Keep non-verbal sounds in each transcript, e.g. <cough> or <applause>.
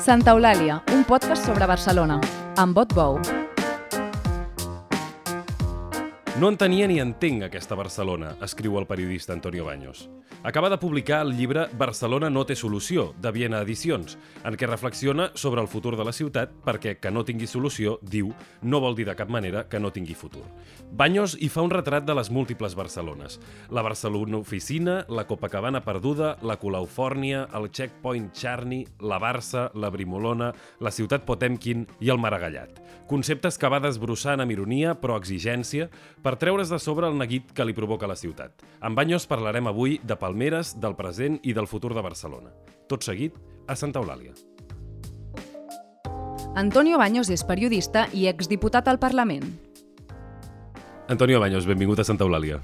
Santa Eulàlia, un podcast sobre Barcelona, amb vot bou. No entenia ni entenc aquesta Barcelona, escriu el periodista Antonio Baños. Acaba de publicar el llibre Barcelona no té solució, de Viena Edicions, en què reflexiona sobre el futur de la ciutat perquè que no tingui solució, diu, no vol dir de cap manera que no tingui futur. Baños hi fa un retrat de les múltiples Barcelones. La Barcelona Oficina, la Copacabana Perduda, la Colaufòrnia, el Checkpoint Charny, la Barça, la Brimolona, la ciutat Potemkin i el Maragallat. Conceptes que va desbrossant amb ironia, però exigència, per treure's de sobre el neguit que li provoca la ciutat. Amb Baños parlarem avui de Palmeres, del present i del futur de Barcelona. Tot seguit, a Santa Eulàlia. Antonio Baños és periodista i exdiputat al Parlament. Antonio Baños, benvingut a Santa Eulàlia.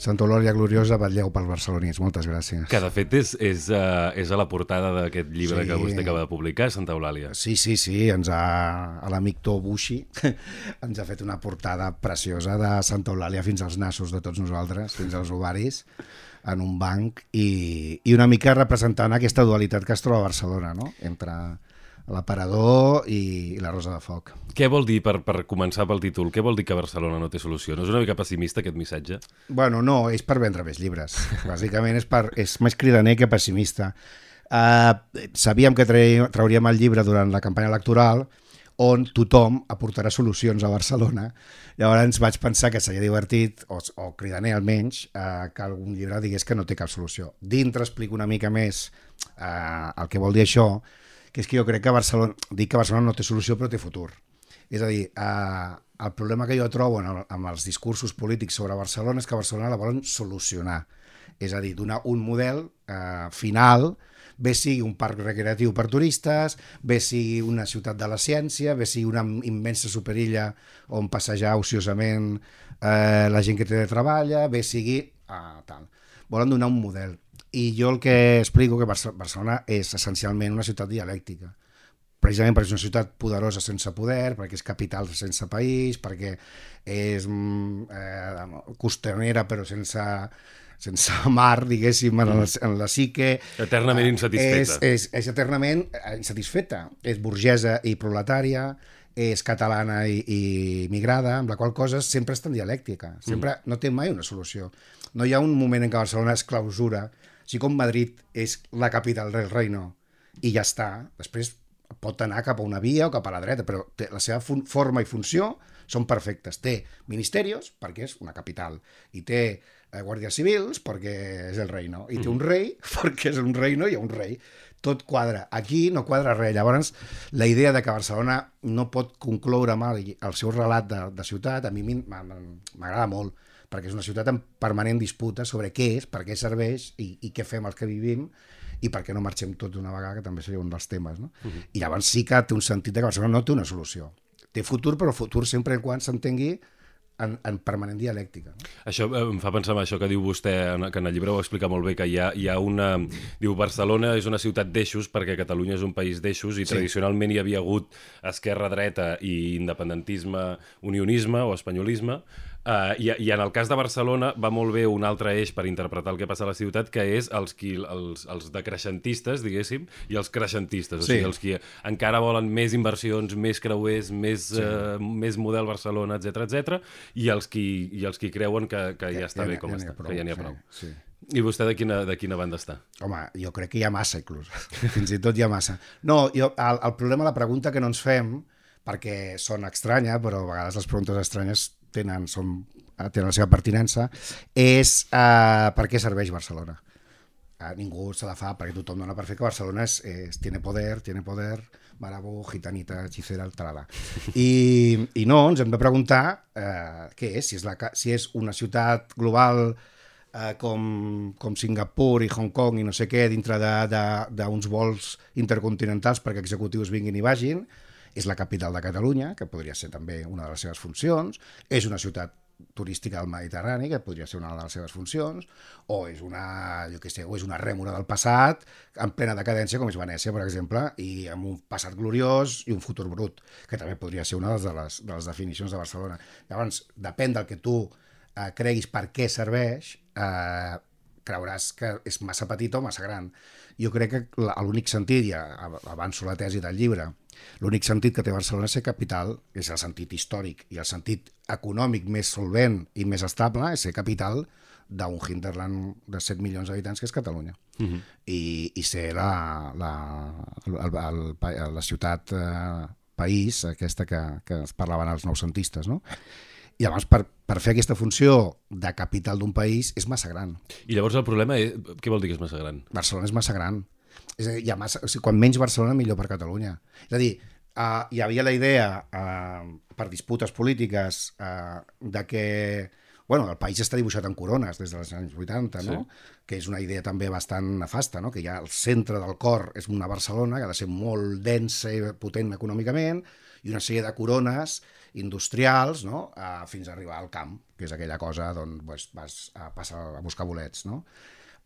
Santa Eulàlia Gloriosa, batlleu pels barcelonins. Moltes gràcies. Que de fet és, és, uh, és a la portada d'aquest llibre Sí. que vostè acaba de publicar, Santa Eulàlia. Sí, sí, sí, ens ha, a l'amic Tobushi <laughs> ens ha fet una portada preciosa de Santa Eulàlia fins als nassos de tots nosaltres, fins als ovaris, en un banc, i, i una mica representant aquesta dualitat que es troba a Barcelona, no? entre l'aparador i, i la Rosa de Foc. Què vol dir, per, per començar pel títol, què vol dir que Barcelona no té solució? No és una mica pessimista aquest missatge? Bueno, no, és per vendre més llibres. <laughs> Bàsicament és, per, és més cridaner que pessimista. Uh, sabíem que trauríem el llibre durant la campanya electoral on tothom aportarà solucions a Barcelona. Llavors vaig pensar que seria divertit, o, o cridaner almenys, uh, que algun llibre digués que no té cap solució. Dintre explico una mica més uh, el que vol dir això, que és que jo crec que Barcelona, dic que Barcelona no té solució però té futur. És a dir, eh, el problema que jo trobo en el, amb els discursos polítics sobre Barcelona és que Barcelona la volen solucionar. És a dir, donar un model eh, final, bé sigui un parc recreatiu per turistes, bé sigui una ciutat de la ciència, bé sigui una immensa superilla on passejar ociosament eh, la gent que té de treballa, bé sigui... Eh, tal. Volen donar un model. I jo el que explico que Barce- Barcelona és essencialment una ciutat dialèctica precisament perquè és una ciutat poderosa sense poder, perquè és capital sense país, perquè és mm, eh, costanera però sense, sense <laughs> mar, diguéssim, en la, en la psique. Eternament Eh, insatisfeta. És, és, és eternament eh, insatisfeta. És burgesa i proletària, és catalana i, i migrada, amb la qual cosa sempre està en dialèctica. Sempre Mm. no té mai una solució. No hi ha un moment en què Barcelona es clausura, així com Madrid és la capital del reino i ja està. Després pot anar cap a una via o cap a la dreta, però té, la seva forma i funció són perfectes. Té ministerios, perquè és una capital, i té eh, guàrdies civils, perquè és el reino, i té un rei, <laughs> perquè és un reino i hi ha un rei. Tot quadra. Aquí no quadra res. Llavors, la idea de que Barcelona no pot concloure mal el seu relat de, de ciutat, a mi m'agrada molt, perquè és una ciutat en permanent disputa sobre què és, per què serveix i, i què fem els que vivim i per què no marxem tots d'una vegada, que també seria un dels temes. No? Uh -huh. I llavors sí que té un sentit que Barcelona no té una solució. Té futur, però futur sempre en quan s'entengui en, en permanent dialèctica. No? Això eh, em fa pensar en això que diu vostè, que en el llibre ho explica molt bé, que hi ha, hi ha una... Diu, Barcelona és una ciutat d'eixos perquè Catalunya és un país d'eixos i sí. tradicionalment hi havia hagut esquerra-dreta i independentisme, unionisme o espanyolisme, Uh, i, I en el cas de Barcelona va molt bé un altre eix per interpretar el que passa a la ciutat, que és els, qui, els, els decreixentistes, diguéssim, i els creixentistes. O Sí. sigui, els qui encara volen més inversions, més creuers, més, sí. uh, més model Barcelona, etc etc i els qui, i els qui creuen que, que ja, ja està n'hi bé com ja està, prou, que ja n'hi ha sí, prou. sí. I vostè de quina, de quina banda està? Home, jo crec que hi ha massa, inclús. <laughs> Fins i tot hi ha massa. No, jo, el, el problema, la pregunta que no ens fem, perquè són estranya, però a vegades les preguntes estranyes tenen, són, eh, tenen la seva pertinença, és uh, per què serveix Barcelona? Uh, ningú se la fa, perquè tothom dona per fer que Barcelona és, és, tiene poder, tiene poder, Marabú, gitanita, hechicera, talala. I, I no, ens hem de preguntar uh, què és, si és, la, si és una ciutat global eh, com, com Singapur i Hong Kong i no sé què dintre d'uns vols intercontinentals perquè executius vinguin i vagin, és la capital de Catalunya, que podria ser també una de les seves funcions, és una ciutat turística del Mediterrani, que podria ser una de les seves funcions, o és una, jo què sé, o és una rèmora del passat, en plena decadència, com és Venècia, per exemple, i amb un passat gloriós i un futur brut, que també podria ser una de les, de les definicions de Barcelona. Llavors, depèn del que tu eh, creguis per què serveix, eh, creuràs que és massa petita o massa gran. Jo crec que la- l'únic sentit, i a- avanço la tesi del llibre, l'únic sentit que té Barcelona ser capital, és el sentit històric, i el sentit econòmic més solvent i més estable és ser capital d'un hinterland de 7 milions d'habitants que és Catalunya. Uh -huh. I, i ser la, la, el, el, el, la ciutat eh, país, aquesta que, que es parlaven els noucentistes, no? I llavors, per, per fer aquesta funció de capital d'un país, és massa gran. I llavors el problema és... Què vol dir que és massa gran? Barcelona és massa gran. És a dir, hi ha massa, o sigui, quan menys Barcelona, millor per Catalunya. És a dir, uh, hi havia la idea, uh, per disputes polítiques, uh, de que bueno, el país està dibuixat en corones des dels anys 80, no? Sí. que és una idea també bastant nefasta, no? que ja el centre del cor és una Barcelona que ha de ser molt densa i potent econòmicament, i una sèrie de corones industrials no? uh, fins a arribar al camp, que és aquella cosa d'on pues, vas a passar a buscar bolets. No?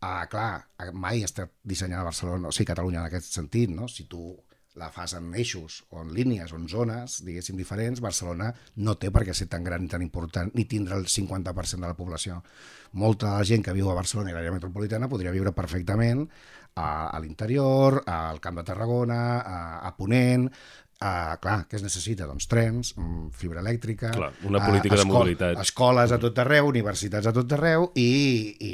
Uh, clar, mai està dissenyada Barcelona, o sigui, Catalunya en aquest sentit, no? Si tu la fas en eixos o en línies o en zones, diguéssim, diferents, Barcelona no té per què ser tan gran i tan important ni tindre el 50% de la població. Molta de la gent que viu a Barcelona i l'àrea metropolitana podria viure perfectament a, a l'interior, al Camp de Tarragona, a, a Ponent, Uh, clar, què es necessita? Doncs trens, mm, fibra elèctrica... Clar, una política de mobilitat. Escoles a tot arreu, universitats a tot arreu i, i,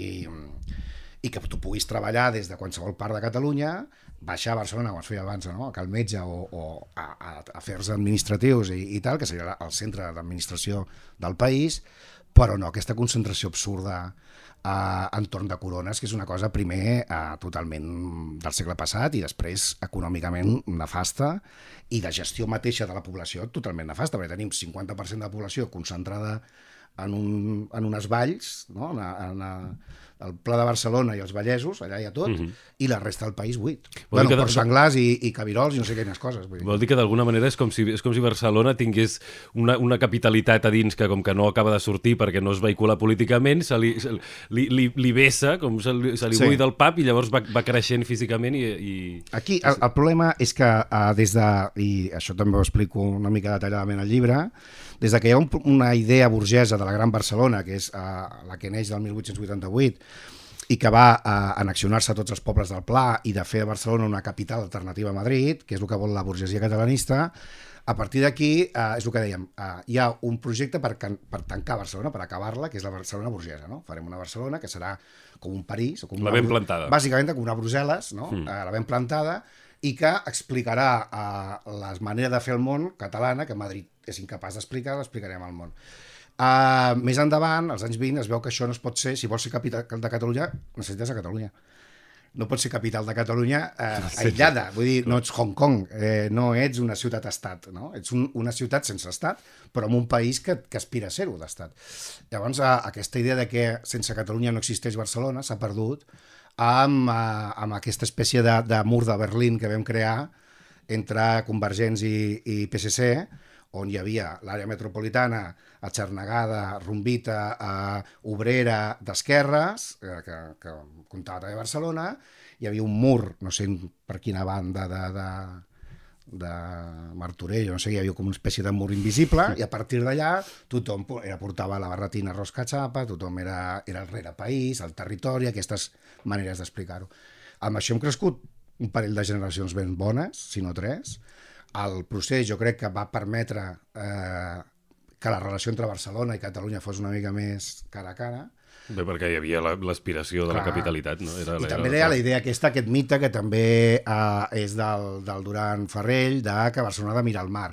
i que tu puguis treballar des de qualsevol part de Catalunya, baixar a Barcelona, com es feia abans, no? a Cal Metge o, o a, a afers administratius i, i tal, que seria el centre d'administració del país, però no aquesta concentració absurda eh, entorn de corones, que és una cosa primer eh, totalment del segle passat i després econòmicament nefasta i de gestió mateixa de la població totalment nefasta, perquè tenim 50% de la població concentrada en, un, en unes valls, no? en, en, en el Pla de Barcelona i els Vallesos, allà hi ha tot, i la resta del país buit. Vol Bueno, per de- senglars i, i cabirols i no sé quines coses. Vull dir. Vol dir que d'alguna manera és com si, és com si Barcelona tingués una, una capitalitat a dins que com que no acaba de sortir perquè no es vehicula políticament, se li, se li, li, li vessa, com se li, se li sí. buida el pap i llavors va, va creixent físicament i... i... Aquí el, el problema és que uh, des de, i això també ho explico una mica detalladament al llibre, des de que hi ha un, una idea burgesa de la Gran Barcelona, que és uh, la que neix del 1888, i que va a annexionar-se a tots els pobles del Pla i de fer a Barcelona una capital alternativa a Madrid, que és el que vol la burgesia catalanista, a partir d'aquí, eh, és el que dèiem, eh, hi ha un projecte per, can- per tancar Barcelona, per acabar-la, que és la Barcelona burgesa. No? Farem una Barcelona que serà com un París, o com La ben Bru- plantada. Bàsicament com una Brussel·les, no? mm. eh, la ben plantada, i que explicarà eh, les maneres de fer el món catalana, que Madrid és incapaç d'explicar, l'explicarem al món. Uh, més endavant, als anys 20, es veu que això no es pot ser, si vols ser capital de Catalunya, necessites a Catalunya. No pots ser capital de Catalunya eh, aïllada, vull dir, no ets Hong Kong, eh, no ets una ciutat-estat, no? ets un, una ciutat sense estat, però en un país que, que aspira a ser-ho d'estat. Llavors, eh, aquesta idea de que sense Catalunya no existeix Barcelona s'ha perdut amb, eh, amb aquesta espècie de, de mur de Berlín que vam crear entre Convergents i, i PSC, on hi havia l'àrea metropolitana, a Xarnegada, Rumbita, a Obrera d'Esquerres, eh, que, que comptava també Barcelona, hi havia un mur, no sé per quina banda de, de, de Martorell, no sé, hi havia com una espècie de mur invisible, i a partir d'allà tothom era, portava la barretina rosca xapa, tothom era, era el rere país, el territori, aquestes maneres d'explicar-ho. Amb això hem crescut un parell de generacions ben bones, si no tres. El procés jo crec que va permetre eh, que la relació entre Barcelona i Catalunya fos una mica més cara a cara, Bé, perquè hi havia la- l'aspiració de la capitalitat, no? Era, i era- també hi ha la idea aquesta, aquest mite que també eh, és del, del Duran Ferrell, de que Barcelona ha de mirar al mar.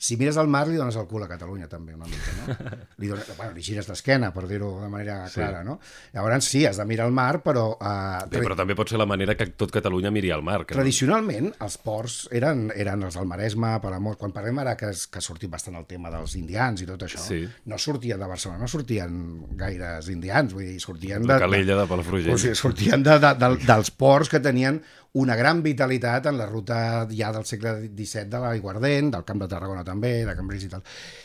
Si mires al mar, li dones el cul a Catalunya, també, una mica, no? <laughs> Li, dones, bueno, li gires d'esquena, per dir-ho de manera Sí. clara, no? Llavors, sí, has de mirar al mar, però... Eh, Bé, però també pot ser la manera que tot Catalunya miri al mar. Que no- Tradicionalment, els ports eren, eren els del Maresme, Palamós. Quan parlem ara que, es, que ha sortit bastant el tema dels indians i tot això, Sí. no sortien de Barcelona, no sortien gaires indians, vull dir, sortien De de... Calella, de Palafrugell. O sigui, sortien de, de, de, dels ports que tenien una gran vitalitat en la ruta ja del segle XVII de l'Aiguardent, del Camp de Tarragona també, de Cambrils i tal.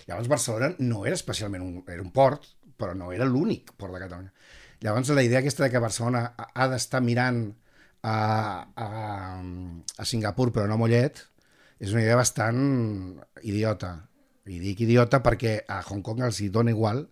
Llavors Barcelona no era especialment un, era un port, però no era l'únic port de Catalunya. Llavors la idea aquesta de que Barcelona ha- d'estar mirant a, a, a Singapur però no a Mollet és una idea bastant idiota. I dic idiota perquè a Hong Kong els hi dona igual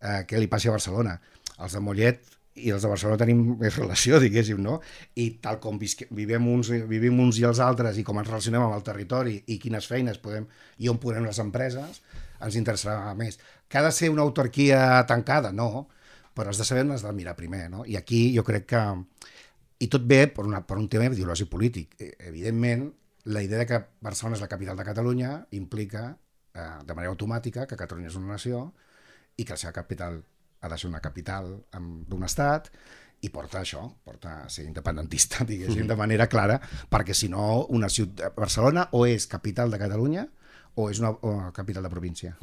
eh, què li passi a Barcelona. Els de Mollet i els de Barcelona tenim més relació, <laughs> diguéssim, no? I tal com visque, vivim, uns, vivim uns i els altres i com ens relacionem amb el territori i quines feines podem i on podem les empreses, ens interessarà més. Que ha de ser una autarquia tancada? No, però has de saber on has de mirar primer, no? I aquí jo crec que... I tot ve per, una, per un tema ideològic polític. Eh, Evidentment, la idea de que Barcelona és la capital de Catalunya implica, eh, de manera automàtica, que Catalunya és una nació i que la seva capital ha de ser una capital d'un estat i porta això, porta a ser independentista, <laughs> diguéssim, de manera clara, perquè si no, una ciutat, Barcelona o és capital de Catalunya o és una o capital de província.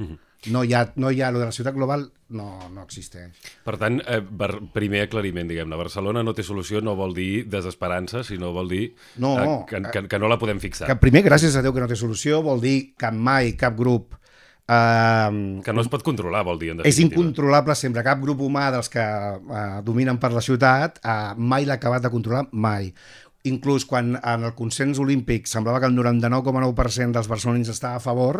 No hi ha, no hi ha, lo de la ciutat global no, no existeix. Per tant, eh, per, primer aclariment, diguem-ne, Barcelona no té solució no vol dir desesperança, sinó vol dir No, eh, que, que, que no la podem fixar. Que primer, gràcies a Déu que no té solució, vol dir que mai cap grup eh, Que no es pot controlar, vol dir, en és definitiva. incontrolable sempre. Cap grup humà dels que eh, dominen per la ciutat eh, mai l'ha acabat de controlar, mai. Inclús quan en el consens olímpic semblava que el 99,9% dels barcelonins estava a favor,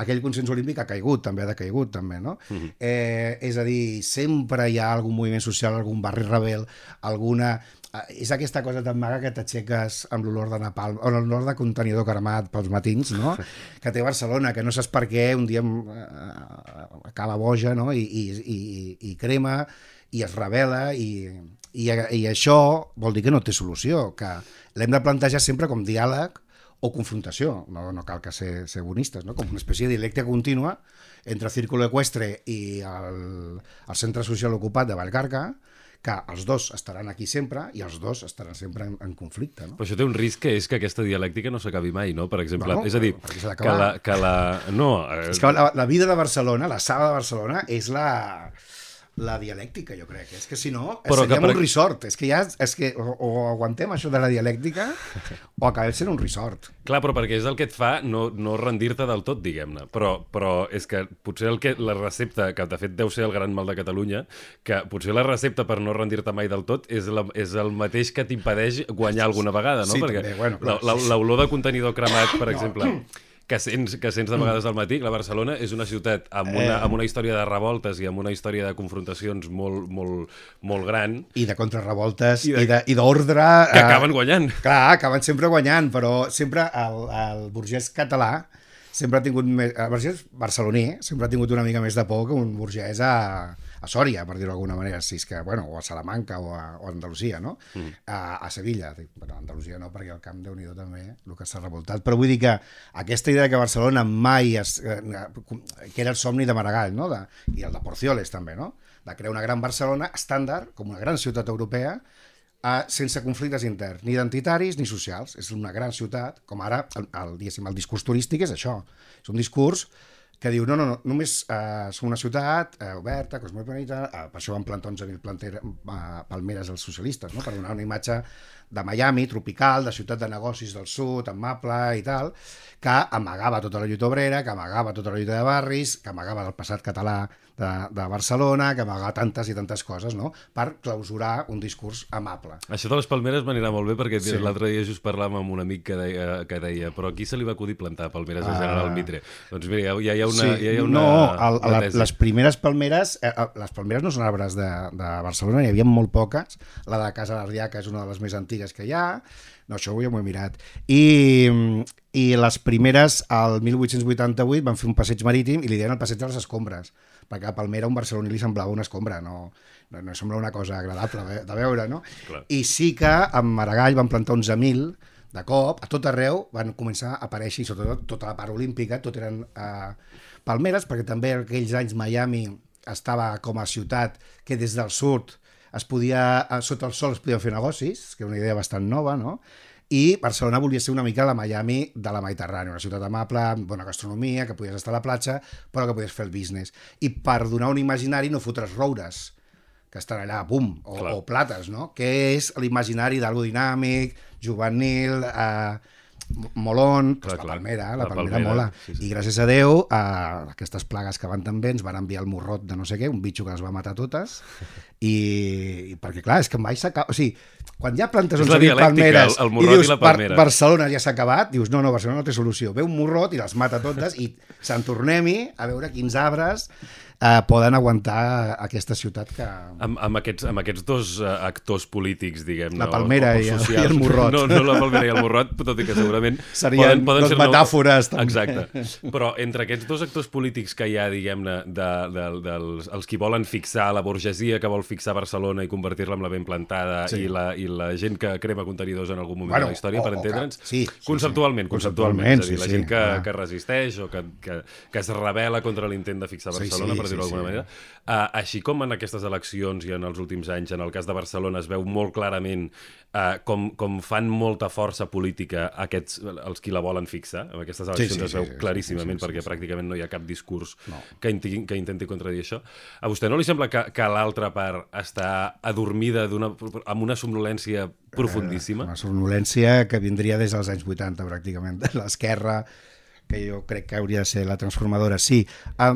aquell consens olímpic ha caigut, també ha decaigut, també, no? eh, és a dir, sempre hi ha algun moviment social, algun barri rebel, alguna... eh, És aquesta cosa tan maga que t'aixeques amb l'olor de napalm, o l'olor de contenidor cremat pels matins, no? <laughs> que té Barcelona, que no saps per què un dia eh, acaba boja no? I, i, i, i crema i es revela i, i, i això vol dir que no té solució, que l'hem de plantejar sempre com diàleg o confrontació, no, no cal que ser, ser bonistes, no? com una espècie de dialecte contínua entre el Círculo Equestre i el, el Centre Social Ocupat de Vallcarca, que els dos estaran aquí sempre i els dos estaran sempre en, en conflicte. No? Però això té un risc que és que aquesta dialèctica no s'acabi mai, no? Per exemple, Bueno, és a dir, que la, que la... No, eh, És que la, la vida de Barcelona, la sala de Barcelona, és la, la dialèctica, jo crec. És que si no, Però seríem que per- un resort. És que ja, és que o, o aguantem això de la dialèctica <laughs> o acabem sent un resort. Clar, però perquè és el que et fa no, no rendir-te del tot, diguem-ne. Però, però és que potser el que, la recepta, que de fet deu ser el gran mal de Catalunya, que potser la recepta per no rendir-te mai del tot és, la, és el mateix que t'impedeix guanyar alguna vegada, no? Sí, perquè també, bueno, la- sí, sí. l'olor de contenidor cremat, per exemple, <clears throat> que sents, que sents de vegades al matí, la Barcelona és una ciutat amb una, Eh. amb una història de revoltes i amb una història de confrontacions molt, molt, molt gran, I de contrarrevoltes I d'ordre... que eh, acaben guanyant. Clar, acaben sempre guanyant, però sempre el, el burgès català sempre ha tingut més... El burgès barceloní sempre ha tingut una mica més de por que un burgès a, a Sòria, per dir-ho d'alguna manera, si és que, bueno, o a Salamanca o a, o a Andalusia, no? Mm. A, a Sevilla, dic, bueno, a Andalusia no, perquè el camp déu nhi també, el que s'ha revoltat. Però vull dir que aquesta idea que Barcelona mai es, eh, que era el somni de Maragall, no? De, I el de Porcioles també, no? De crear una gran Barcelona estàndard, com una gran ciutat europea, eh, sense conflictes interns, ni identitaris ni socials. És una gran ciutat, com ara el, el, el discurs turístic és això. És un discurs que diu, no, no, no només eh, som una ciutat eh, oberta, cosmopolita, eh, per això van plantar 11.000 planter, eh, palmeres als socialistes, no? per donar una imatge de Miami, tropical, de ciutat de negocis del sud, amable i tal, que amagava tota la lluita obrera, que amagava tota la lluita de barris, que amagava el passat català de, de Barcelona, que amagava tantes i tantes coses, no? per clausurar un discurs amable. Això de les palmeres m'anirà molt bé perquè Sí. l'altre dia just parlàvem amb un amic que deia, que deia però a qui se li va acudir plantar palmeres a Ah. General Mitre? Doncs mira, ja, ja hi ha una, ja hi ha una, no, el, una la, les primeres palmeres, eh, eh, les palmeres no són arbres de, de Barcelona, hi havia molt poques, la de Casa d'Ardiaca és una de les més antigues que hi ha, no, això ja m'ho he mirat, i, i les primeres, al 1888, van fer un passeig marítim i li deien el passeig de les escombres, perquè la palmera a un barceloní li semblava una escombra, no, no, no sembla una cosa agradable de, de veure, no? Clar. I sí que amb Maragall van plantar 11.000 de cop, a tot arreu van començar a aparèixer, i sobretot tota la part olímpica, tot eren eh, palmeres, perquè també aquells anys Miami estava com a ciutat que des del sud es podia, eh, sota el sol es podien fer negocis, que és una idea bastant nova, no? I Barcelona volia ser una mica la Miami de la Mediterrània, una ciutat amable, amb bona gastronomia, que podies estar a la platja, però que podies fer el business. I per donar un imaginari no fotres roures, que estan allà, bum, o, Clar. o plates, no? Que és l'imaginari d'algo dinàmic, juvenil, eh, mo- molon, Clar, pues la clar. palmera, la, La palmera, palmera, mola. sí, sí. I gràcies a Déu, a aquestes plagues que van tan bé, ens van enviar el morrot de no sé què, un bitxo que les va matar totes, i, i perquè clar, és que mai s'acaba... O sigui, quan ja plantes És la 11.000 dialèctica, palmeres el- el i dius i. Bar Barcelona ja s'ha acabat, dius no, no, Barcelona no té solució. Ve un morrot i les mata totes i se'n tornem-hi a veure quins arbres eh, poden aguantar aquesta ciutat que... Amb, amb, aquests, amb aquests dos uh, actors polítics, diguem La palmera o, o i el- i el morrot. No, no la palmera i el morrot, tot i que segurament... <laughs> Serien dos ser metàfores, també. Exacte. Però entre aquests dos actors polítics que hi ha, diguem-ne, de, de, dels els qui volen fixar la burgesia que vol fixar Barcelona i convertir-la en la ben plantada Sí. i, la, i la gent que crema contenidors en algun moment Bueno, de la història, o- per entendre'ns, sí, sí, conceptualment, sí. conceptualment, és a dir, Conceptualment, la sí, gent sí, que, clar. que resisteix o que, que, que es rebel·la contra l'intent de fixar Sí, Barcelona, sí, per dir-ho sí, d'alguna sí. manera. Uh, així com en aquestes eleccions i en els últims anys, en el cas de Barcelona, es veu molt clarament uh, com, com fan molta força política aquests, els qui la volen fixar. En aquestes eleccions sí, es veu sí, sí, claríssimament sí, sí, perquè sí. pràcticament no hi ha cap discurs No. que, intenti, que intenti contradir això. A vostè no li sembla que, que l'altra part està adormida d'una- amb una somnolència profundíssima? Una somnolència que vindria des dels anys 80, pràcticament, de <laughs> l'esquerra, que jo crec que hauria de ser la transformadora. Sí, uh,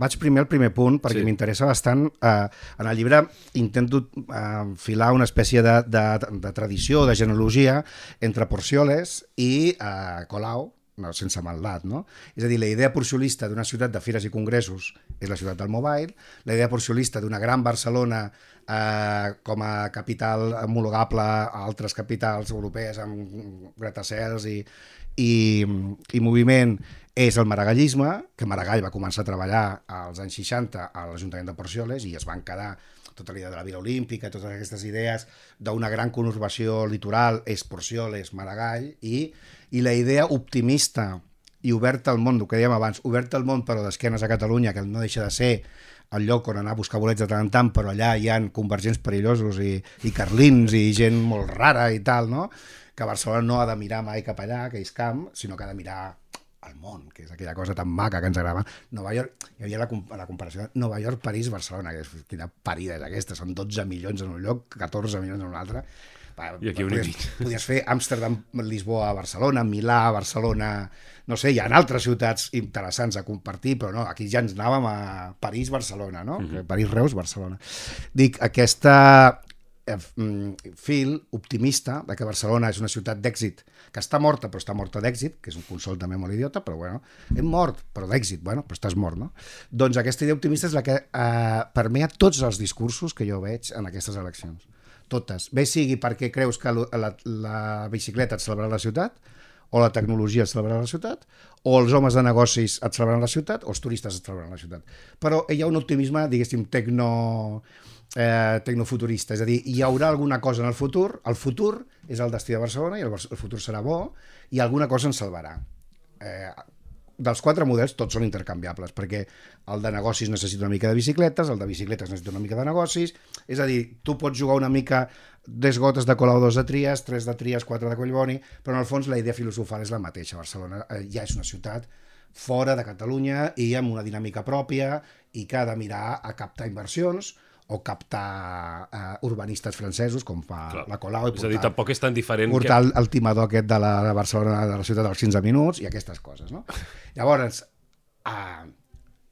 vaig primer al primer punt, perquè Sí. sí. m'interessa bastant. Uh, en el llibre intento uh, filar una espècie de, de, de tradició, de genealogia, entre Porcioles i uh, Colau, no, sense maldat, no? És a dir, la idea porciolista d'una ciutat de fires i congressos és la ciutat del mobile, la idea porciolista d'una gran Barcelona eh, com a capital homologable a altres capitals europees amb gratacels i, i, i moviment és el maragallisme, que Maragall va començar a treballar als anys 60 a l'Ajuntament de Porcioles i es van quedar tota l'idea de la Vila Olímpica, totes aquestes idees d'una gran conurbació litoral és Porcioles, Maragall i, i la idea optimista i oberta al món, el que dèiem abans, oberta al món però d'esquenes a Catalunya, que no deixa de ser el lloc on anar a buscar bolets de tant en tant, però allà hi han convergents perillosos i, i carlins i gent molt rara i tal, no? Que Barcelona no ha de mirar mai cap allà, que és camp, sinó que ha de mirar al món, que és aquella cosa tan maca que ens agrada. Nova York, hi havia la, la comparació de Nova York, París, Barcelona, que és, quina parida és aquesta, són 12 milions en un lloc, 14 milions en un altre. Va, I aquí podies, <laughs> podies fer Amsterdam, Lisboa, Barcelona, Milà, Barcelona... No sé, hi ha altres ciutats interessants a compartir, però no, aquí ja ens anàvem a París, Barcelona, no? Mhm. París, Reus, Barcelona. Dic, aquesta fil optimista de que Barcelona és una ciutat d'èxit, que està morta, però està morta d'èxit, que és un consol també molt idiota, però bueno, hem mort, però d'èxit, bueno, però estàs mort, no? Doncs aquesta idea optimista és la que eh, permea tots els discursos que jo veig en aquestes eleccions. Totes. Bé sigui perquè creus que la, la bicicleta et salvarà la ciutat, o la tecnologia et salvarà la ciutat, o els homes de negocis et salvaran la ciutat, o els turistes et salvaran la ciutat. Però hi ha un optimisme, diguéssim, tecno, eh, tecnofuturista, és a dir, hi haurà alguna cosa en el futur, el futur és el destí de Barcelona i el, el futur serà bo i alguna cosa ens salvarà. Eh, dels quatre models tots són intercanviables, perquè el de negocis necessita una mica de bicicletes, el de bicicletes necessita una mica de negocis, és a dir, tu pots jugar una mica des gotes de Colau, dos de Trias, tres de Trias, quatre de Collboni, però en el fons la idea filosofal és la mateixa. Barcelona eh, ja és una ciutat fora de Catalunya i amb una dinàmica pròpia i que ha de mirar a captar inversions o captar eh, urbanistes francesos, com fa Clar. la Colau. i És a dir, portar- tampoc és tan diferent portar el, el timador aquest de la Barcelona, de la ciutat dels 15 minuts i aquestes coses, no? <laughs> Llavors, eh,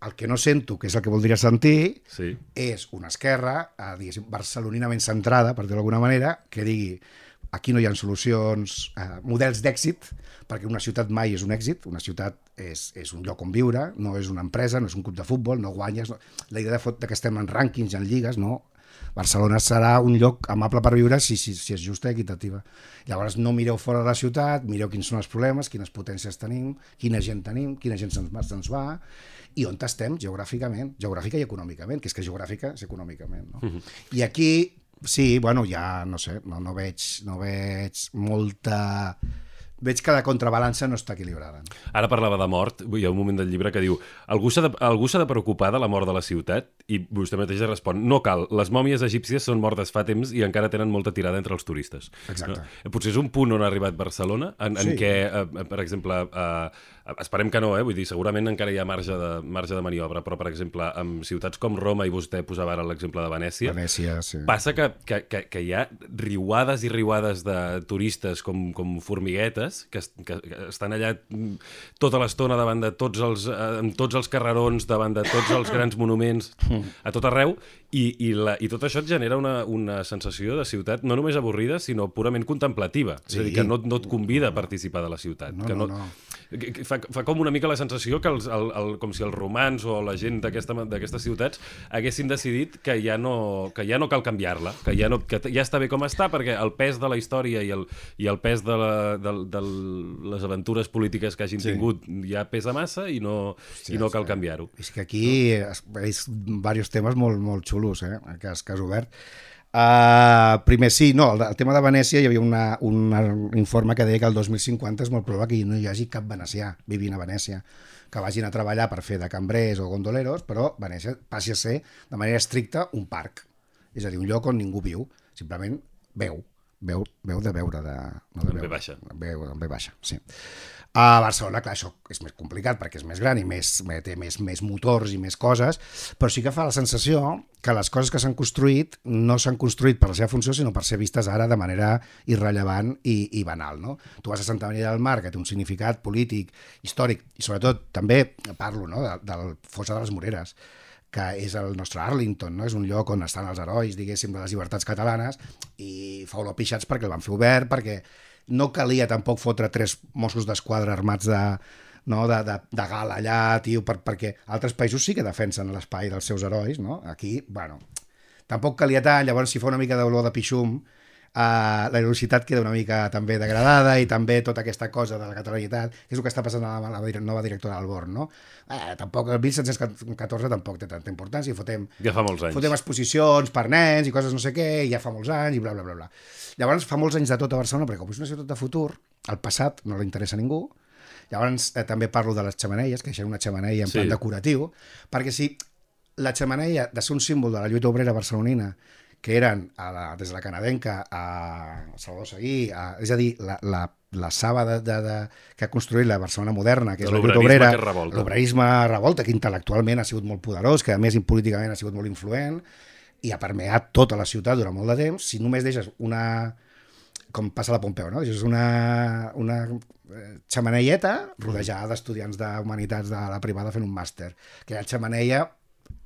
el que no sento, que és el que voldria sentir, que... Sí. és una esquerra, eh, diguéssim, barceloninament centrada, per dir-ho d'alguna manera, que digui aquí no hi ha solucions, eh, models d'èxit, perquè una ciutat mai és un èxit, una ciutat és, és un lloc on viure, no és una empresa, no és un club de futbol, no guanyes... No. La idea de, fot, que estem en rànquings, en lligues, no. Barcelona serà un lloc amable per viure si, si, si és justa i equitativa. Llavors no mireu fora de la ciutat, mireu quins són els problemes, quines potències tenim, quina gent tenim, quina gent se'ns se'ns va i on estem geogràficament, geogràfica i econòmicament, que és que geogràfica és econòmicament. No? Mhm. I aquí, sí, bueno, ja, no sé, no, no, veig, no veig molta... Veig que la contrabalança no està equilibrada. Ara parlava de mort, hi ha un moment del llibre que diu algú s'ha de, algú de preocupar de la mort de la ciutat? I vostè mateix respon, no cal, les mòmies egípcies són mortes fa temps i encara tenen molta tirada entre els turistes. Exacte. No? Potser és un punt on ha arribat Barcelona, en, en Sí. què, eh, per exemple, eh, esperem que no, eh? vull dir, segurament encara hi ha marge de, marge de maniobra, però, per exemple, amb ciutats com Roma, i vostè posava ara l'exemple de Venècia, Venècia, sí. Passa que, que, que, que hi ha riuades i riuades de turistes com, com formiguetes que, que, que estan allà tota l'estona davant de tots els, eh, amb tots els carrerons, davant de tots els grans monuments, a tot arreu, i, i, la, i tot això et genera una, una sensació de ciutat no només avorrida, sinó purament contemplativa. És a dir, Sí. que no, no et convida a participar de la ciutat. No, que no, no. que fa, fa com una mica la sensació que els, el, el, com si els romans o la gent d'aquestes ciutats haguessin decidit que ja no, que ja no cal canviar-la, que, ja no, que ja està bé com està, perquè el pes de la història i el, i el pes de, la, de, de les aventures polítiques que hagin Sí. tingut ja pesa massa i no, i no cal canviar-ho. És que aquí es, és diversos temes molt, molt xulos, eh, que has, que has obert. Uh, primer, sí, no, el, el tema de Venècia hi havia una, un informe que deia que el 2050 és molt probable que no hi hagi cap venecià vivint a Venècia que vagin a treballar per fer de cambrers o gondoleros, però Venècia passi a ser de manera estricta un parc, és a dir, un lloc on ningú viu, simplement veu, veu, veu de veure, de, no de Amb veure, B baixa. Veu, amb B baixa, sí. A Barcelona, clar, això és més complicat perquè és més gran i més, té més, més motors i més coses, però sí que fa la sensació que les coses que s'han construït no s'han construït per la seva funció, sinó per ser vistes ara de manera irrellevant i, i banal. No? Tu vas a Santa Maria del Mar, que té un significat polític, històric, i sobretot també parlo no, de, del Fossa de les Moreres, que és el nostre Arlington, no? és un lloc on estan els herois, diguéssim, de les llibertats catalanes, i fa olor pixats perquè el van fer obert, perquè no calia tampoc fotre tres Mossos d'Esquadra armats de, no, de, de, de gala allà, tio, per, perquè altres països sí que defensen l'espai dels seus herois, no? Aquí, bueno, tampoc calia tant, llavors si fa una mica d'olor de pixum, Uh, la velocitat queda una mica també degradada i també tota aquesta cosa de la catalanitat és el que està passant a la, a la nova directora del Born no? eh, tampoc el 1714 tampoc té tanta importància fotem, Ja fa molts anys. fotem exposicions per nens i coses no sé què, i ja fa molts anys i bla, bla, bla, bla. Llavors fa molts anys de tot a Barcelona, perquè com és una ciutat de futur, el passat no li interessa a ningú, Llavors eh, també parlo de les xamaneies, que era una xamaneia en Sí. plan decoratiu, perquè si la xamaneia de ser un símbol de la lluita obrera barcelonina que eren a la, des de la canadenca a Salvador Seguí, a, és a dir, la, la, la saba de, de, de, que ha construït la Barcelona moderna, que és la lluita obrera, revolta. l'obrerisme revolta, que intel·lectualment ha sigut molt poderós, que a més políticament ha sigut molt influent, i ha permeat tota la ciutat durant molt de temps, si només deixes una com passa a la Pompeu, no? És una, una eh, xamaneieta rodejada d'estudiants d'humanitats de la privada fent un màster. Que la xamaneia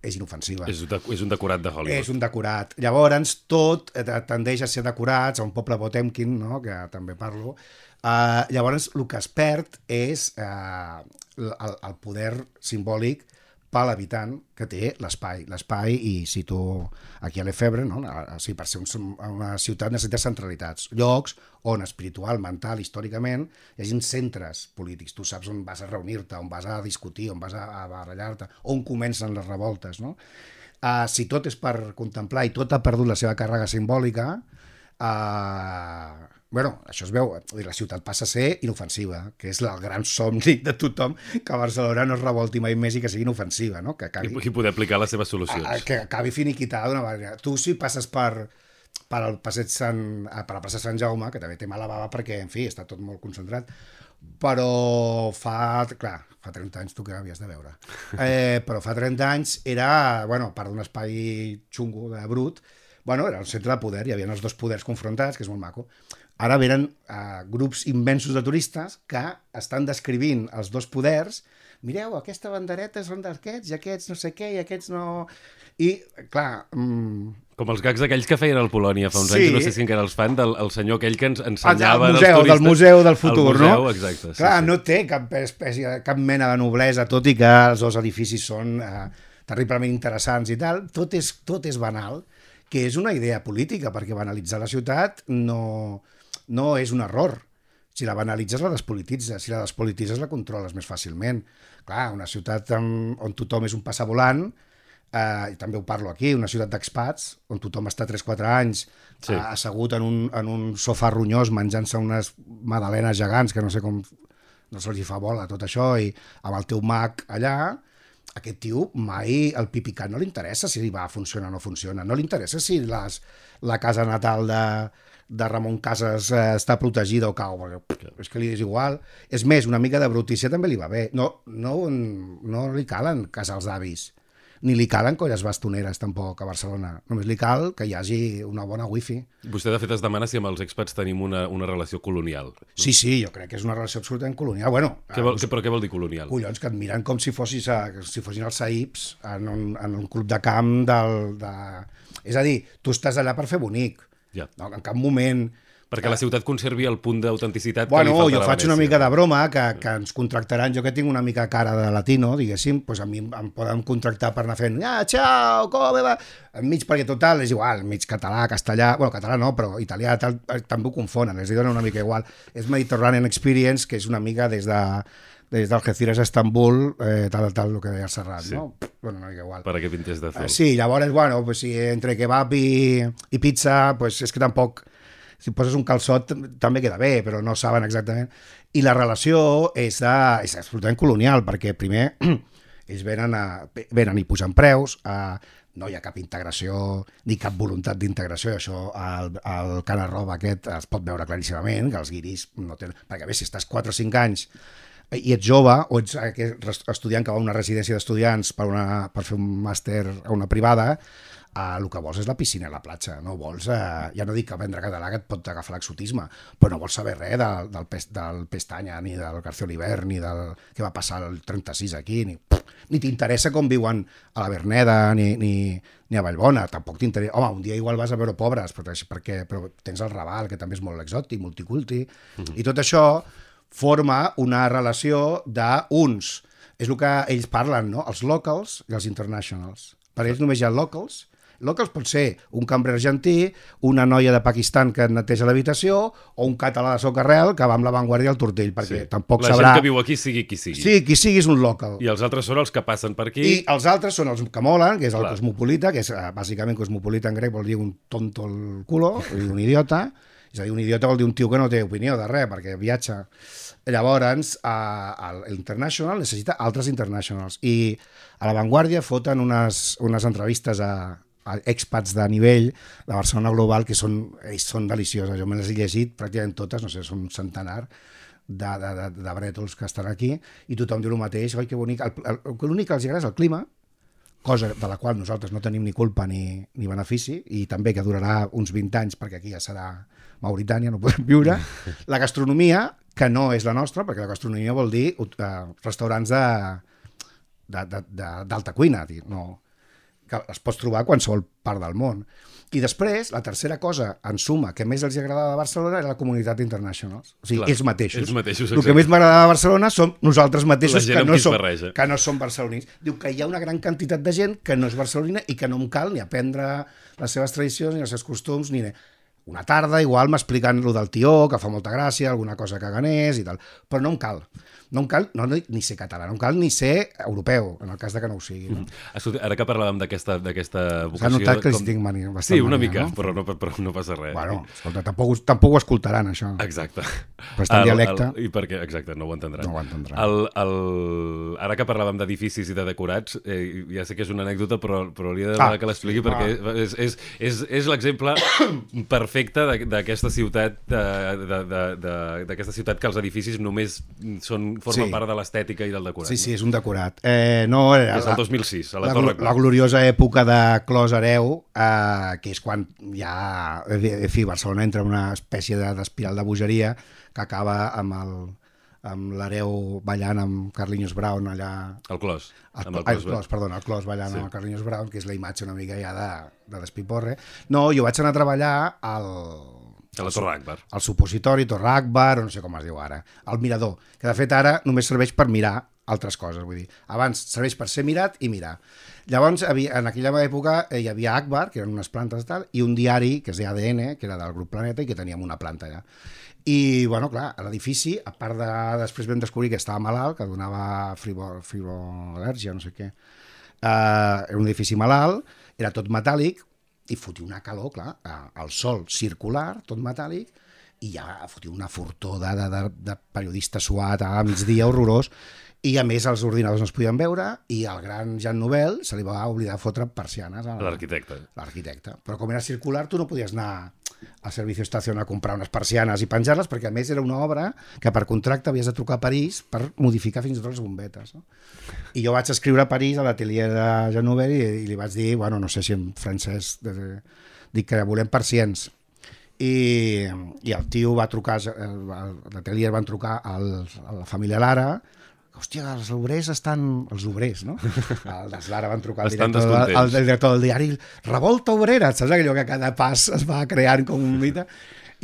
és inofensiva. És, de, és un decorat de Hollywood. És un decorat. Llavors, tot eh, tendeix a ser decorats, a un poble Potemkin, no? que també parlo. Uh, llavors, el que es perd és uh, el, el poder simbòlic per l'habitant que té l'espai. L'espai, i cito aquí a l'Efebre, no? A- sí, per ser un, una ciutat necessita centralitats, llocs on espiritual, mental, històricament, hi hagin centres polítics. Tu saps on vas a reunir-te, on vas a discutir, on vas a, a barallar-te, on comencen les revoltes, no? Uh, si tot és per contemplar i tot ha perdut la seva càrrega simbòlica, uh, bueno, això es veu, dir, la ciutat passa a ser inofensiva, que és el gran somni de tothom que Barcelona no es revolti mai més i que sigui inofensiva, no? que acabi, I, I poder aplicar les seves a, solucions. que acabi finiquitada d'una manera. Tu si passes per, per el passeig Sant, eh, per la plaça Sant Jaume, que també té mala bava perquè, en fi, està tot molt concentrat, però fa, clar, fa 30 anys tu que havies de veure, <laughs> eh, però fa 30 anys era, bueno, part d'un espai xungo de brut, bueno, era el centre de poder, hi havia els dos poders confrontats, que és molt maco. Ara venen uh, grups immensos de turistes que estan descrivint els dos poders mireu, aquesta bandereta són d'aquests i aquests no sé què i aquests no... I, clar, mm, Com els gags aquells que feien al Polònia fa uns Sí. anys, no sé si encara els fan, del el senyor aquell que ens el, ensenyava als museu, turistes... del museu del futur, el museu, no? exacte. Sí, Clar, sí. no té cap espècie, cap mena de noblesa, tot i que els dos edificis són eh, terriblement interessants i tal, tot és, tot és banal, que és una idea política, perquè banalitzar la ciutat no, no és un error. Si la banalitzes, la despolititzes. Si la despolititzes, la controles més fàcilment. Clar, una ciutat on, on tothom és un passavolant, eh, i també ho parlo aquí, una ciutat d'expats, on tothom està 3-4 anys Sí. sí. assegut en un, en un sofà ronyós menjant-se unes madalenes gegants que no sé com no se'ls fa bola tot això i amb el teu mag allà aquest tio mai el pipicat no li interessa si va funcionar o no funciona no li interessa si les, la casa natal de, de Ramon Casas eh, està protegida o cau perquè és que li és igual és més, una mica de brutícia també li va bé no, no, no li calen casals d'avis ni li calen colles bastoneres tampoc a Barcelona només li cal que hi hagi una bona wifi Vostè, de fet, es demana si amb els expats tenim una, una relació colonial. Sí, sí, jo crec que és una relació absolutament colonial. Bueno, Què vol, què, però què vol dir colonial? collons, que et miren com si fossis a, si fossin els Saips en un, en un club de camp del... De... És a dir, tu estàs allà per fer bonic. Ja. No, en cap moment... Perquè la ciutat conservi el punt d'autenticitat que Bueno, li falta jo faig una mica de broma, que, que ens contractaran, jo que tinc una mica cara de latino, diguéssim, doncs a mi em poden contractar per anar fent ah, ciao, com va? Enmig, perquè total, és igual, enmig català, castellà, bueno, català no, però italià tal, eh, també ho confonen, els dona una mica igual. És Mediterranean Experience, que és una mica des de des d'Algeciras a Estambul, eh, tal, tal, el que deia el Serrat, Sí. no? Bueno, una mica igual. Per a què pintes de fer. Eh, Sí, llavors, bueno, pues, si entre kebab i, i pizza, pues, és que tampoc... Si poses un calçot també queda bé, però no saben exactament. I la relació és, de, és absolutament colonial, perquè primer <clears throat> ells venen, a, venen i pugen preus, a, no hi ha cap integració ni cap voluntat d'integració, i això al, al Cana Roba aquest es pot veure claríssimament, que els guiris no tenen... Perquè bé, si estàs 4 o 5 anys i ets jove o ets estudiant que va a una residència d'estudiants per, una, per fer un màster a una privada, eh, el que vols és la piscina i la platja. No vols, eh, ja no dic que aprendre català que et pot agafar l'exotisme, però no vols saber res del, del, pes, del Pestanya, ni del García Oliver, ni del que va passar el 36 aquí, ni, ni t'interessa com viuen a la Verneda, ni, ni, ni a Vallbona, tampoc t'interessa. Home, un dia igual vas a veure pobres, però, perquè, però tens el Raval, que també és molt exòtic, multiculti, i tot això forma una relació d'uns. És el que ells parlen, no? Els locals i els internationals. Per ells només hi ha locals. Locals pot ser un cambrer argentí, una noia de Pakistan que et neteja l'habitació o un català de socarrel que va amb la Vanguardia al tortell, perquè tampoc la sabrà... gent que viu aquí sigui qui sigui. Sí, qui sigui és un local. I els altres són els que passen per aquí. I els altres són els que molen, que és el Clar. cosmopolita, que és eh, bàsicament cosmopolita en grec vol dir un tonto el culo, un idiota, és a dir, un idiota vol dir un tio que no té opinió de res, perquè viatja. Llavors, l'International necessita altres internationals, i a la Vanguardia foten unes, unes entrevistes a, a expats de nivell de Barcelona Global que són, ells són delicioses, jo me les he llegit pràcticament totes, no sé, són un centenar, de, de, de, de brètols que estan aquí i tothom diu el mateix, oi que bonic l'únic que els agrada és el clima cosa de la qual nosaltres no tenim ni culpa ni, ni benefici i també que durarà uns 20 anys perquè aquí ja serà Mauritània, no podem viure <laughs> la gastronomia, que no és la nostra perquè la gastronomia vol dir uh, restaurants d'alta cuina, dir, no, que es pots trobar a qualsevol part del món. I després, la tercera cosa, en suma, que més els agradava de Barcelona era la comunitat internacional. O sigui, Clar, ells mateixos. ells mateixos, El que més m'agradava de Barcelona som nosaltres mateixos, que no, som, barreja. que no som barcelonins. Diu que hi ha una gran quantitat de gent que no és barcelonina i que no em cal ni aprendre les seves tradicions, ni els seus costums, ni... Una tarda, igual, m'explicant lo del tió, que fa molta gràcia, alguna cosa que ganés i tal. Però no em cal. No cal no, ni ser català, no cal ni ser europeu, en el cas de que no ho sigui. No? Escolta, ara que parlàvem d'aquesta d'aquesta S'ha vocació... notat que com- tinc mania, Sí, una mania, mica, no? però, no, però no passa res. Bueno, escolta, tampoc, tampoc ho escoltaran, això. Exacte. Però està en dialecte. I perquè, exacte, no ho entendran. No ho entendran. El, el, ara que parlàvem d'edificis i de decorats, eh, ja sé que és una anècdota, però, però hauria de Ah, que l'expliqui perquè és, és, és, és l'exemple <coughs> perfecte d'aquesta ciutat de- de- de- de- d'aquesta ciutat que els edificis només són, formen Sí. part de l'estètica i del decorat. Sí, sí, és un decorat. Eh, no, era Des del 2006, a la la, Torre la, Clara. gloriosa època de Clos Hereu, eh, que és quan ja, en fi, Barcelona entra en una espècie de- d'espiral de, bogeria que acaba amb el amb l'hereu ballant amb Carlinhos Brown allà El clos. el, amb el ai, el clos, clos, perdona, el clos ballant Sí. amb el Carlinhos Brown, que és la imatge una mica ja de, de despiporre. No, jo vaig anar a treballar al, A la Torre Akbar. el supositori, Torre Akbar, o no sé com es diu ara, el mirador, que de fet ara només serveix per mirar altres coses, vull dir, abans serveix per ser mirat i mirar. Llavors, havia, en aquella època eh, hi havia Akbar, que eren unes plantes i tal, i un diari, que es deia ADN, que era del grup Planeta, i que teníem una planta allà. I, bueno, clar, l'edifici, a part de... Després vam descobrir que estava malalt, que donava fribo, fibroal·lèrgia, no sé què. Uh, era un edifici malalt, era tot metàl·lic, i fotia una calor, clar, al sol circular, tot metàl·lic, i ja fotia una fortor de, de, de, de periodista suat a migdia horrorós, i a més els ordinadors no es podien veure, i al gran Jean Nouvel se li va oblidar fotre persianes a L'arquitecte. l'arquitecte. Però com era circular, tu no podies anar al Servicio Estación a comprar unes persianes i penjar-les, perquè a més era una obra que per contracte havies de trucar a París per modificar fins i tot les bombetes. No? I jo vaig escriure a París, a l'atelier de Jean Nouvel, i, i li vaig dir, bueno, no sé si en francès, de, de, dic que volem persians. I, i el tio va trucar, el- el- l'atelier van trucar al, a la família Lara, hòstia, els obrers estan... Els obrers, no? El dels Lara van trucar al director, del, al director del diari Revolta Obrera, saps allò que a cada pas es va creant com un mite?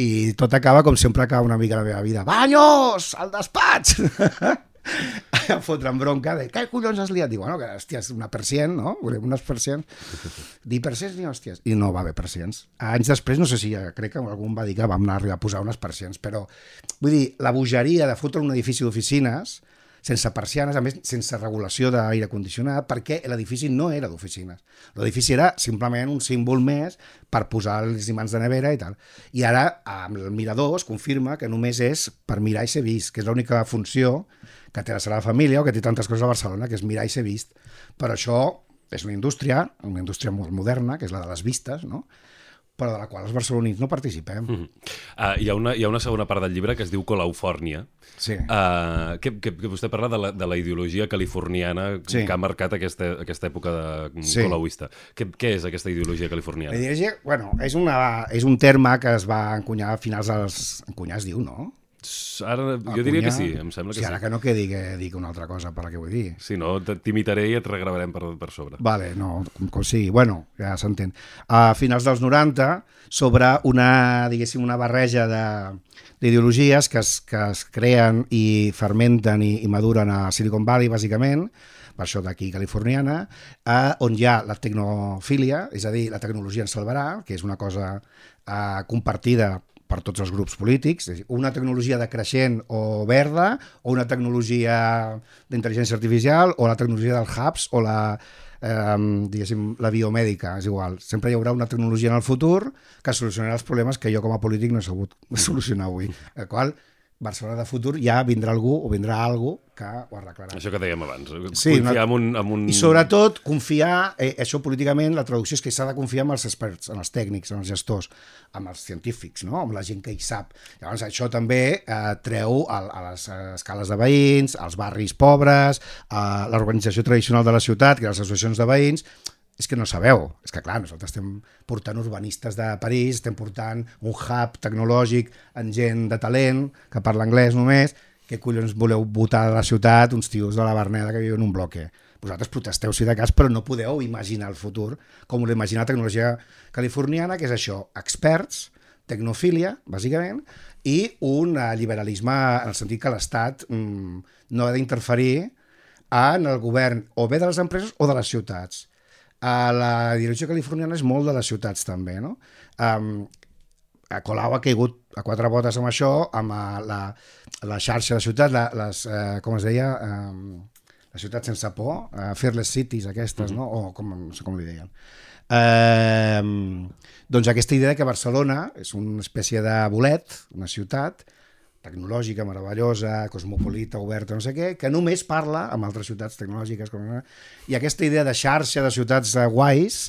I tot acaba com sempre acaba una mica la meva vida. Banyos! Al despatx! <laughs> em fotran bronca de què collons has liat? Dic, bueno, que hòstia, és una percient, no? Volem unes persients. Dir persients ni hòsties. I no va haver persients. Anys després, no sé si ja, crec que algú va dir que vam anar a arribar a posar unes persients, però vull dir, la bogeria de fotre un edifici d'oficines sense persianes, a més, sense regulació d'aire condicionat, perquè l'edifici no era d'oficines. L'edifici era simplement un símbol més per posar els imants de nevera i tal. I ara, amb el mirador, es confirma que només és per mirar i ser vist, que és l'única funció que té la Sagrada Família o que té tantes coses a Barcelona, que és mirar i ser vist. Però això és una indústria, una indústria molt moderna, que és la de les vistes, no? Però de la qual els barcelonins no participem. Mm -hmm. uh, hi, ha una, hi ha una segona part del llibre que es diu Colaufòrnia, Sí. uh, que, que, que vostè parla de la, de la ideologia californiana Sí. que ha marcat aquesta, aquesta època de Sí. colauista. Què, què és aquesta ideologia californiana? La ideologia, bueno, és, una, és un terme que es va encunyar a finals dels... Encunyar es diu, no? Ara, jo diria que sí, em sembla que sí. Ara que no quedi que dic una altra cosa per la que vull dir. Si no, t'imitaré i et regravarem per, per sobre. Vale, no, com, com sigui. Bueno, ja s'entén. A finals dels 90, sobre una, diguéssim, una barreja de- d'ideologies que, es, que es creen i fermenten i, i maduren a Silicon Valley, bàsicament, per això d'aquí californiana, eh, on hi ha la tecnofília, és a dir, la tecnologia ens salvarà, que és una cosa eh, compartida per tots els grups polítics, una tecnologia decreixent o verda, o una tecnologia d'intel·ligència artificial, o la tecnologia dels hubs, o la, eh, diguéssim, la biomèdica, és igual. Sempre hi haurà una tecnologia en el futur que solucionarà els problemes que jo com a polític no he sabut <laughs> solucionar avui. El qual, Barcelona de futur ja vindrà algú o vindrà algú que ho arreglarà. Això que dèiem abans. Sí, Confiar una- en un... En un... I sobretot confiar, eh, això políticament, la traducció és que s'ha de confiar en els experts, en els tècnics, en els gestors, amb els científics, no? amb la gent que hi sap. Llavors això també eh, treu a, a les eh, escales de veïns, als barris pobres, a l'organització tradicional de la ciutat, que les associacions de veïns, és que no sabeu, és que clar, nosaltres estem portant urbanistes de París, estem portant un hub tecnològic en gent de talent, que parla anglès només, què collons voleu votar a la ciutat uns tios de la Verneda que viuen en un bloque? Vosaltres protesteu si de cas, però no podeu imaginar el futur com l'imagina la tecnologia californiana, que és això, experts, tecnofília, bàsicament, i un eh, liberalisme en el sentit que l'Estat mm, no ha d'interferir en el govern o bé de les empreses o de les ciutats. Uh, la direcció californiana és molt de les ciutats també, no? Um, a Colau ha caigut a quatre botes amb això, amb eh, la, la xarxa de ciutats, la, les, eh, com es deia, eh, les ciutats sense por, eh, fearless cities aquestes, no? o com, no sé com li deien. Eh, doncs aquesta idea que Barcelona és una espècie de bolet, una ciutat tecnològica, meravellosa, cosmopolita, oberta, no sé què, que només parla amb altres ciutats tecnològiques. Com... I aquesta idea de xarxa de ciutats guais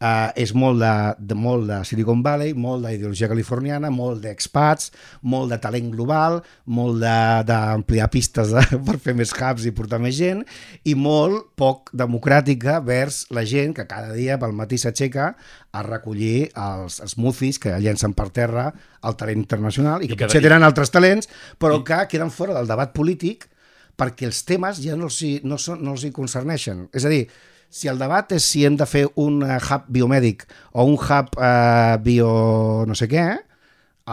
eh, és molt de, de, molt de Silicon Valley, molt d'ideologia californiana, molt d'expats, molt de talent global, molt d'ampliar pistes de, <laughs> per fer més hubs i portar més gent, i molt poc democràtica vers la gent que cada dia pel matí s'aixeca a recollir els smoothies que llencen per terra el talent internacional i que I potser dia- tenen altres talents, però que queden fora del debat polític perquè els temes ja no els, hi, no, són, no els hi concerneixen. És a dir, si el debat és si hem de fer un eh, hub biomèdic o un hub eh, bio no sé què,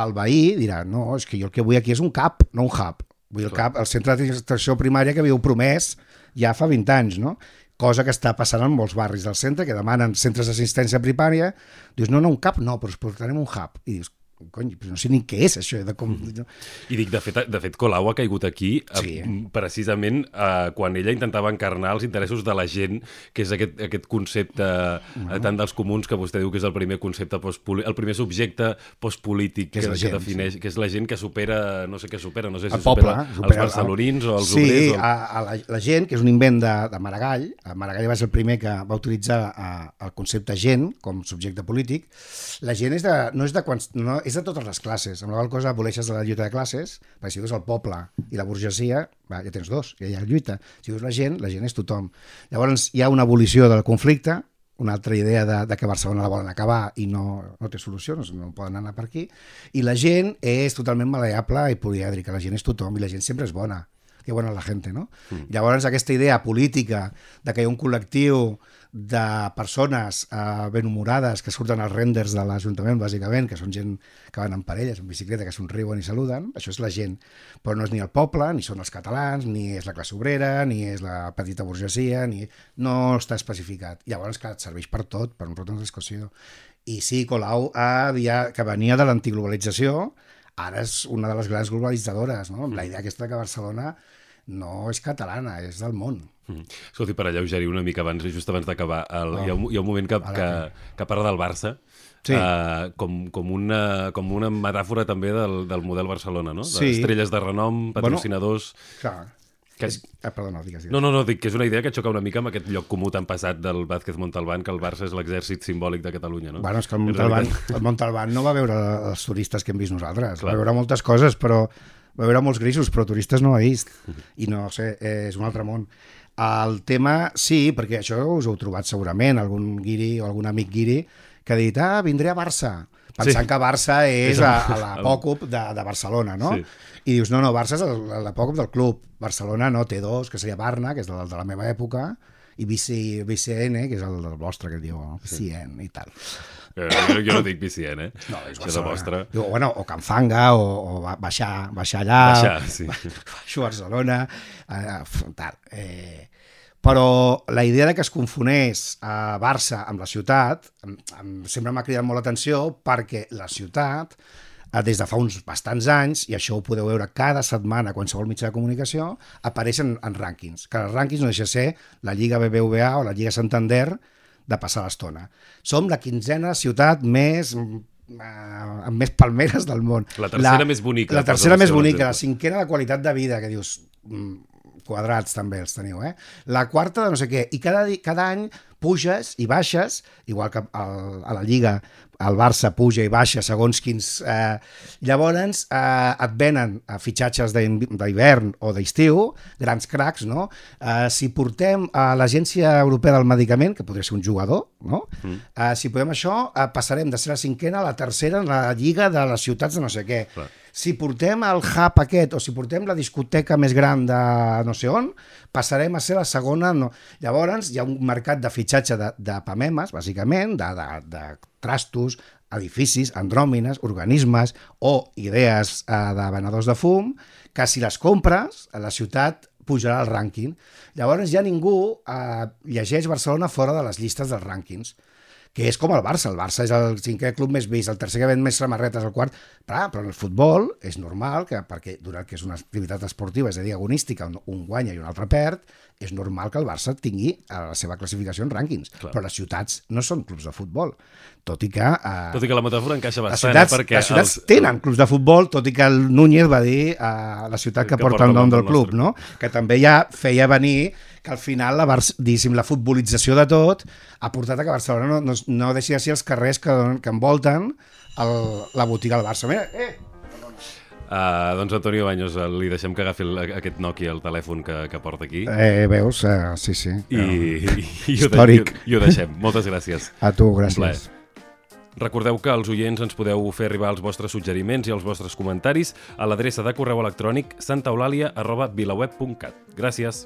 el veí dirà, no, és que jo el que vull aquí és un CAP, no un hub. Vull el CAP, el centre d'atenció primària que havíeu promès ja fa 20 anys, no? cosa que està passant en molts barris del centre, que demanen centres d'assistència primària, dius, no, no, un CAP no, però us portarem un hub. I dius, cony, però no sé ni què és això, de com... No? I dic, de fet, de fet Colau ha caigut aquí Sí. eh, precisament eh, quan ella intentava encarnar els interessos de la gent, que és aquest, aquest concepte eh, tant dels comuns que vostè diu que és el primer concepte postpolític, el primer subjecte postpolític Que que, és la que, gent, defineix, que és la gent que supera, no sé què supera, no sé si el poble. supera, supera els barcelonins o els sí, obrers. O... a, a la, la gent, que és un invent de, de Maragall, Maragall va ser el primer que va utilitzar a, el concepte gent com subjecte polític, la gent és de, no és de, quants, no, és de totes les classes, amb la qual cosa aboleixes de la lluita de classes, perquè si dius el poble i la burgesia, va, ja tens dos, ja hi ha lluita. Si dius la gent, la gent és tothom. Llavors hi ha una abolició del conflicte, una altra idea de, de que Barcelona la volen acabar i no, no té solució, no, no poden anar per aquí, i la gent és totalment maleable i polièdrica, la gent és tothom i la gent sempre és bona, que bona la gent, no? Mm. Llavors aquesta idea política de que hi ha un col·lectiu de persones eh, ben humorades que surten als renders de l'Ajuntament, bàsicament, que són gent que van en parelles, en bicicleta, que somriuen i saluden, això és la gent. Però no és ni el poble, ni són els catalans, ni és la classe obrera, ni és la petita burgesia, ni... no està especificat. Llavors, clar, et serveix per tot, per un rotent discussió. I sí, Colau, havia, que venia de l'antiglobalització, ara és una de les grans globalitzadores, no? La idea aquesta que Barcelona no és catalana, és del món. Mm. Escolti, per alleugerir una mica abans, just abans d'acabar, oh. hi, ha un, hi ha un moment que, que, que parla del Barça, sí. uh, com, com, una, com una metàfora també del, del model Barcelona, no? Sí. Estrelles de renom, patrocinadors... Bueno, clar. Que... És... Ah, perdona, digues, digues. No, no, no, dic que és una idea que xoca una mica amb aquest lloc comú tan passat del Vázquez Montalbán, que el Barça és l'exèrcit simbòlic de Catalunya, no? Bueno, és que el Montalbán, el Montalbán no va veure els turistes que hem vist nosaltres, Clar. va veure moltes coses, però va veure molts grisos, però turistes no ha vist. I no sé, és un altre món. El tema, sí, perquè això us heu trobat segurament, algun guiri o algun amic guiri que ha dit, ah, vindré a Barça, pensant sí. que Barça és a, a l'apòcop de, de Barcelona, no? Sí. I dius, no, no, Barça és l'apòcop del club. Barcelona no, té dos, que seria Barna, que és de, de la meva època, i BC, BCN, que és el del vostre, que diu BCN sí. i tal. Jo, jo, jo no dic BCN, eh? No, és Barcelona. vostre. Diu, bueno, o Can Fanga, o, o baixar, baixar allà, baixar, <laughs> sí. baixar a Barcelona, eh, tal. Eh, però la idea de que es confonés a Barça amb la ciutat em, em, sempre m'ha cridat molt l'atenció perquè la ciutat Eh, des de fa uns bastants anys, i això ho podeu veure cada setmana a qualsevol mitjà de comunicació, apareixen en rànquings, que els rànquings no deixa ser la Lliga BBVA o la Lliga Santander de passar l'estona. Som la quinzena ciutat més eh, amb més palmeres del món. La tercera la, més bonica. La tercera més bonica, la cinquena de qualitat de vida, que dius, mm, quadrats també els teniu, eh? La quarta de no sé què, i cada, cada any puges i baixes, igual que al, a la Lliga el Barça puja i baixa segons quins... Eh, llavors eh, et venen a fitxatges d'hivern o d'estiu, grans cracs, no? Eh, si portem a l'Agència Europea del Medicament, que podria ser un jugador, no? Mm. Eh, si podem això, eh, passarem de ser la cinquena a la tercera en la lliga de les ciutats de no sé què. Clar si portem el hub aquest o si portem la discoteca més gran de no sé on, passarem a ser la segona. No. Llavors hi ha un mercat de fitxatge de, de pamemes, bàsicament, de, de, de trastos, edificis, andròmines, organismes o idees eh, de venedors de fum, que si les compres, a la ciutat pujarà al rànquing. Llavors ja ningú eh, llegeix Barcelona fora de les llistes dels rànquings que és com el Barça. El Barça és el cinquè club més vist, el tercer que ven més samarretes, el quart... Però, però en el futbol és normal que, perquè durant que és una activitat esportiva, és a dir, agonística, un, un guanya i un altre perd, és normal que el Barça tingui a la seva classificació en rànquings. Clar. Però les ciutats no són clubs de futbol. Tot i que... Eh, tot i que la metàfora encaixa bastant, les ciutats, eh, perquè... Les ciutats els... tenen clubs de futbol, tot i que el Núñez va dir a la ciutat que, que porta el nom del club, no? Que també ja feia venir que al final la, diguéssim, la futbolització de tot ha portat a que Barcelona no, no, no deixi de ser els carrers que, que envolten el, la botiga del Barça. Mira, eh, Uh, doncs Antonio Baños, uh, li deixem que agafi el, aquest Nokia, el telèfon que, que porta aquí. Eh, veus? Uh, sí, sí. I, i, i, Històric. I, i ho deixem. Moltes gràcies. A tu, gràcies. Recordeu que els oients ens podeu fer arribar els vostres suggeriments i els vostres comentaris a l'adreça de correu electrònic santaeulàlia.vilaweb.cat. Gràcies.